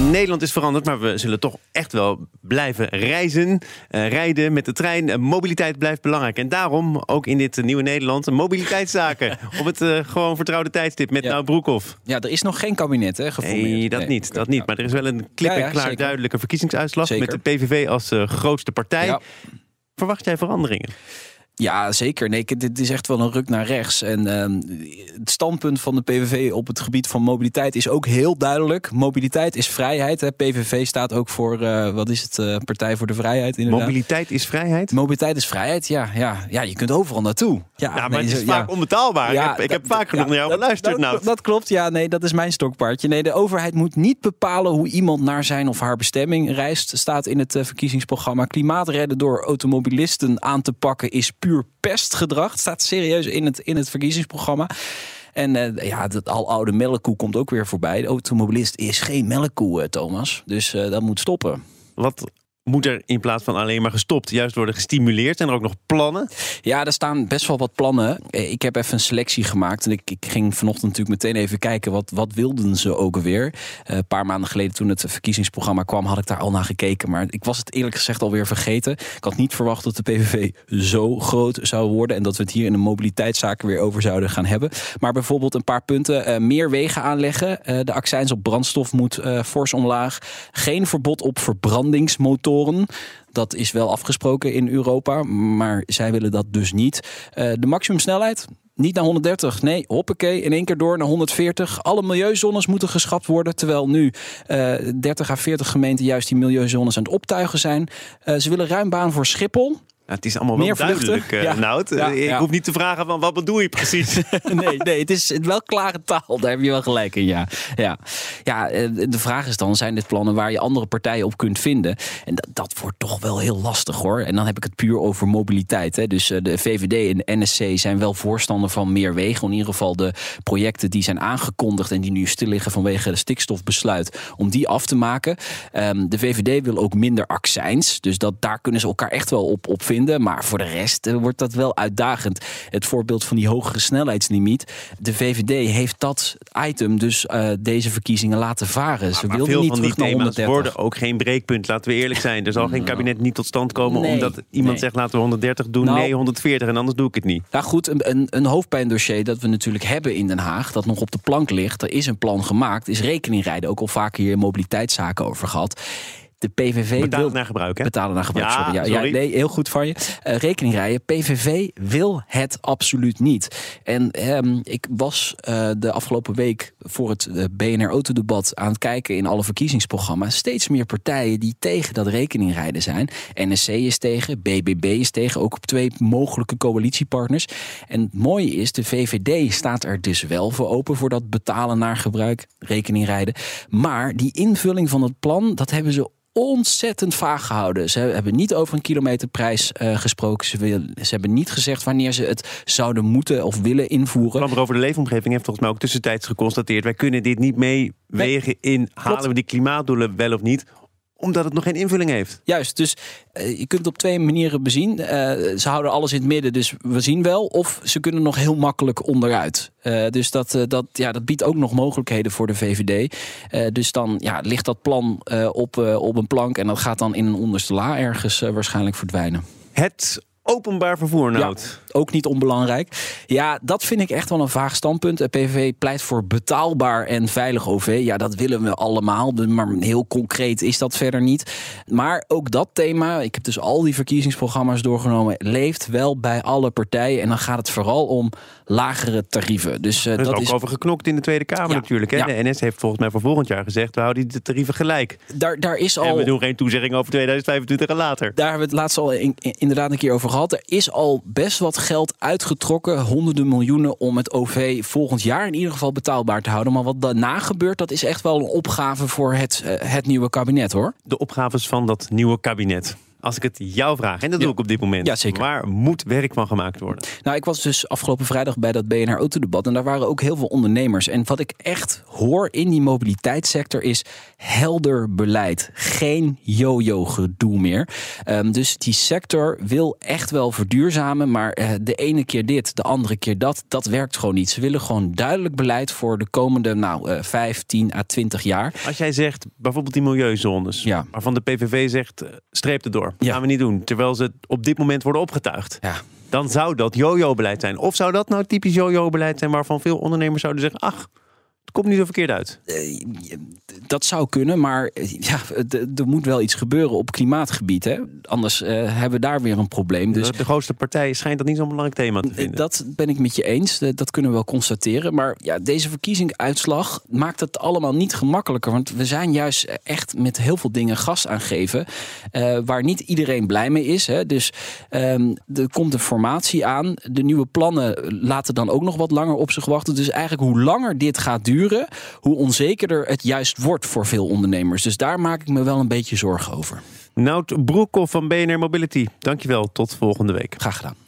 Nederland is veranderd, maar we zullen toch echt wel blijven reizen, eh, rijden met de trein. Eh, mobiliteit blijft belangrijk. En daarom ook in dit nieuwe Nederland mobiliteitszaken. op het eh, gewoon vertrouwde tijdstip met Ja. Nou Broekhoff. Ja, er is nog geen kabinet hè, geformeerd. Nee, dat niet. Dat niet. Maar er is wel een klip en klaar duidelijke verkiezingsuitslag. Zeker. Met de PVV als grootste partij. Ja. Verwacht jij veranderingen? Ja, zeker. Nee, dit is echt wel een ruk naar rechts. En ehm, het standpunt van de PVV op het gebied van mobiliteit is ook heel duidelijk. Mobiliteit is vrijheid. Hè. PVV staat ook voor, eh, wat is het, eh, Partij voor de Vrijheid inderdaad. Mobiliteit is vrijheid? Mobiliteit is vrijheid, ja, ja. Ja, je kunt overal naartoe. Ja, Ja, maar nee, het is vaak onbetaalbaar. Ja, ik heb, ik heb dat- vaak genoeg naar jou geluisterd. Dat, nou. dat klopt, ja. Nee, dat is mijn stokpaardje. Nee, de overheid moet niet bepalen hoe iemand naar zijn of haar bestemming reist. Staat in het eh, verkiezingsprogramma. Klimaatredden door automobilisten aan te pakken is puur pestgedrag. Het staat serieus in het, in het verkiezingsprogramma. En eh, ja, dat aloude melkkoe komt ook weer voorbij. De automobilist is geen melkkoe, eh, Thomas. Dus eh, dat moet stoppen. Wat moet er in plaats van alleen maar gestopt, juist worden gestimuleerd? Zijn er ook nog plannen? Ja, er staan best wel wat plannen. Eh, Ik heb even een selectie gemaakt. En ik, ik ging vanochtend natuurlijk meteen even kijken. Wat, wat wilden ze ook alweer? Eh, een paar maanden geleden toen het verkiezingsprogramma kwam... had ik daar al naar gekeken. Maar ik was het eerlijk gezegd alweer vergeten. Ik had niet verwacht dat de PVV zo groot zou worden... en dat we het hier in de mobiliteitszaken weer over zouden gaan hebben. Maar bijvoorbeeld een paar punten. Eh, meer wegen aanleggen. De accijns op brandstof moet fors omlaag. Geen verbod op verbrandingsmotoren. Dat is wel afgesproken in Europa, maar zij willen dat dus niet. Eh, de maximumsnelheid, niet naar 130. Nee, hoppakee, in één keer door naar 140. Alle milieuzones moeten geschrapt worden. Terwijl nu eh 30 à 40 gemeenten juist die milieuzones aan het optuigen zijn. Eh, ze willen ruim baan voor Schiphol. Het is allemaal wel Meer duidelijk, Ja. Nout. Ja, Eh, ik ja. hoef niet te vragen van wat bedoel je precies. nee, nee, het is wel klare taal. Daar heb je wel gelijk in, ja. Ja, ja eh, de vraag is dan, zijn dit plannen waar je andere partijen op kunt vinden? En dat, dat wordt toch wel heel lastig, hoor. En dan heb ik het puur over mobiliteit. Hè. Dus eh, de VVD en de NSC zijn wel voorstander van meer wegen. In ieder geval de projecten die zijn aangekondigd... en die nu stil liggen vanwege de stikstofbesluit... om die af te maken. Ehm, de VVD wil ook minder accijns. Dus dat, daar kunnen ze elkaar echt wel op, op vinden. Maar voor de rest eh, wordt dat wel uitdagend. Het voorbeeld van die hogere snelheidslimiet. De VVD heeft dat item dus eh, deze verkiezingen laten varen. Ze maar wilden veel niet van die thema's 130. worden ook geen breekpunt. Laten we eerlijk zijn. Er zal geen kabinet niet tot stand komen Nee, omdat iemand nee. zegt laten we 130 doen. Nou- nee, 140 en anders doe ik het niet. Nou goed, een, een, een hoofdpijndossier dat we natuurlijk hebben in Den Haag, dat nog op de plank ligt, er is een plan gemaakt, is rekeningrijden. Ook al vaker hier in mobiliteitszaken over gehad. De PVV Betalen wil naar gebruik, hè? betalen naar gebruik. Ja, sorry. Ja, sorry. ja, nee, heel goed van je. Eh, rekening rijden. PVV wil het absoluut niet. En ehm, ik was eh, de afgelopen week voor het eh, BNR Autodebat aan het kijken in alle verkiezingsprogramma's. Steeds meer partijen die tegen dat rekeningrijden zijn. NSC is tegen, BBB is tegen, ook op twee mogelijke coalitiepartners. En het mooie is, de VVD staat er dus wel voor open voor dat betalen naar gebruik, rekeningrijden. Maar die invulling van het plan, dat hebben ze ontzettend vaag gehouden. Ze hebben niet over een kilometerprijs eh, gesproken. Ze, wil- ze hebben niet gezegd wanneer ze het zouden moeten of willen invoeren. Plan over de leefomgeving heeft volgens mij ook tussentijds geconstateerd. Wij kunnen dit niet meewegen in halen we die klimaatdoelen wel of niet omdat het nog geen invulling heeft. Juist, dus eh, je kunt het op twee manieren bezien. Eh, ze houden alles in het midden, dus we zien wel. Of ze kunnen nog heel makkelijk onderuit. Eh, dus dat, dat, ja, dat biedt ook nog mogelijkheden voor de VVD. Dus dan ja, ligt dat plan op, op een plank... en dat gaat dan in een onderste la ergens waarschijnlijk verdwijnen. Het openbaar vervoer, Nout. Ook niet onbelangrijk. Ja, dat vind ik echt wel een vaag standpunt. De PVV pleit voor betaalbaar en veilig OV. Ja, dat willen we allemaal. Maar heel concreet is dat verder niet. Maar ook dat thema, ik heb dus al die verkiezingsprogramma's doorgenomen, leeft wel bij alle partijen. En dan gaat het vooral om lagere tarieven. Dus eh, Er is dat ook is, over geknokt in de Tweede Kamer Ja, natuurlijk. Hè? ja. De NS heeft volgens mij voor volgend jaar gezegd... we houden de tarieven gelijk. daar, daar is al. En we doen geen toezegging over 2025 en later. Daar hebben we het laatst al in- inderdaad een keer over gehad. Gehad. Er is al best wat geld uitgetrokken, honderden miljoenen, om het OV volgend jaar in ieder geval betaalbaar te houden. Maar wat daarna gebeurt, dat is echt wel een opgave voor het, eh, het nieuwe kabinet hoor. De opgaves van dat nieuwe kabinet. Als ik het jou vraag, en dat doe ik op dit moment. Ja, zeker. Waar moet werk van gemaakt worden? Nou, ik was dus afgelopen vrijdag bij dat BNR Autodebat. En daar waren ook heel veel ondernemers. En wat ik echt hoor in die mobiliteitssector is helder beleid. Geen yo-yo gedoe meer. Um, dus die sector wil echt wel verduurzamen. Maar uh, de ene keer dit, de andere keer dat. Dat werkt gewoon niet. Ze willen gewoon duidelijk beleid voor de komende nou, uh, 5, 10 à 20 jaar. Als jij zegt bijvoorbeeld die milieuzones. Ja. Waarvan de PVV zegt, uh, streep het door. Ja. Gaan we niet doen. Terwijl ze op dit moment worden opgetuigd. Ja. Dan zou dat yo-yo-beleid zijn. Of zou dat nou typisch yo-yo-beleid zijn waarvan veel ondernemers zouden zeggen: ach, het komt niet zo verkeerd uit. Uh, dat zou kunnen, maar ja, er moet wel iets gebeuren op klimaatgebied. Hè? Anders uh, hebben we daar weer een probleem. Dus de grootste partij schijnt dat niet zo'n belangrijk thema te vinden. Dat ben ik met je eens. Dat kunnen we wel constateren. Maar ja, deze verkiezingsuitslag maakt het allemaal niet gemakkelijker. Want we zijn juist echt met heel veel dingen gas aangeven. Uh, waar niet iedereen blij mee is. Hè? Dus um, er komt een formatie aan. De nieuwe plannen laten dan ook nog wat langer op zich wachten. Dus eigenlijk hoe langer dit gaat duren, hoe onzekerder het juist wordt voor veel ondernemers. Dus daar maak ik me wel een beetje zorgen over. Nout Broekhoff van BNR Mobility, dankjewel. Tot volgende week. Graag gedaan.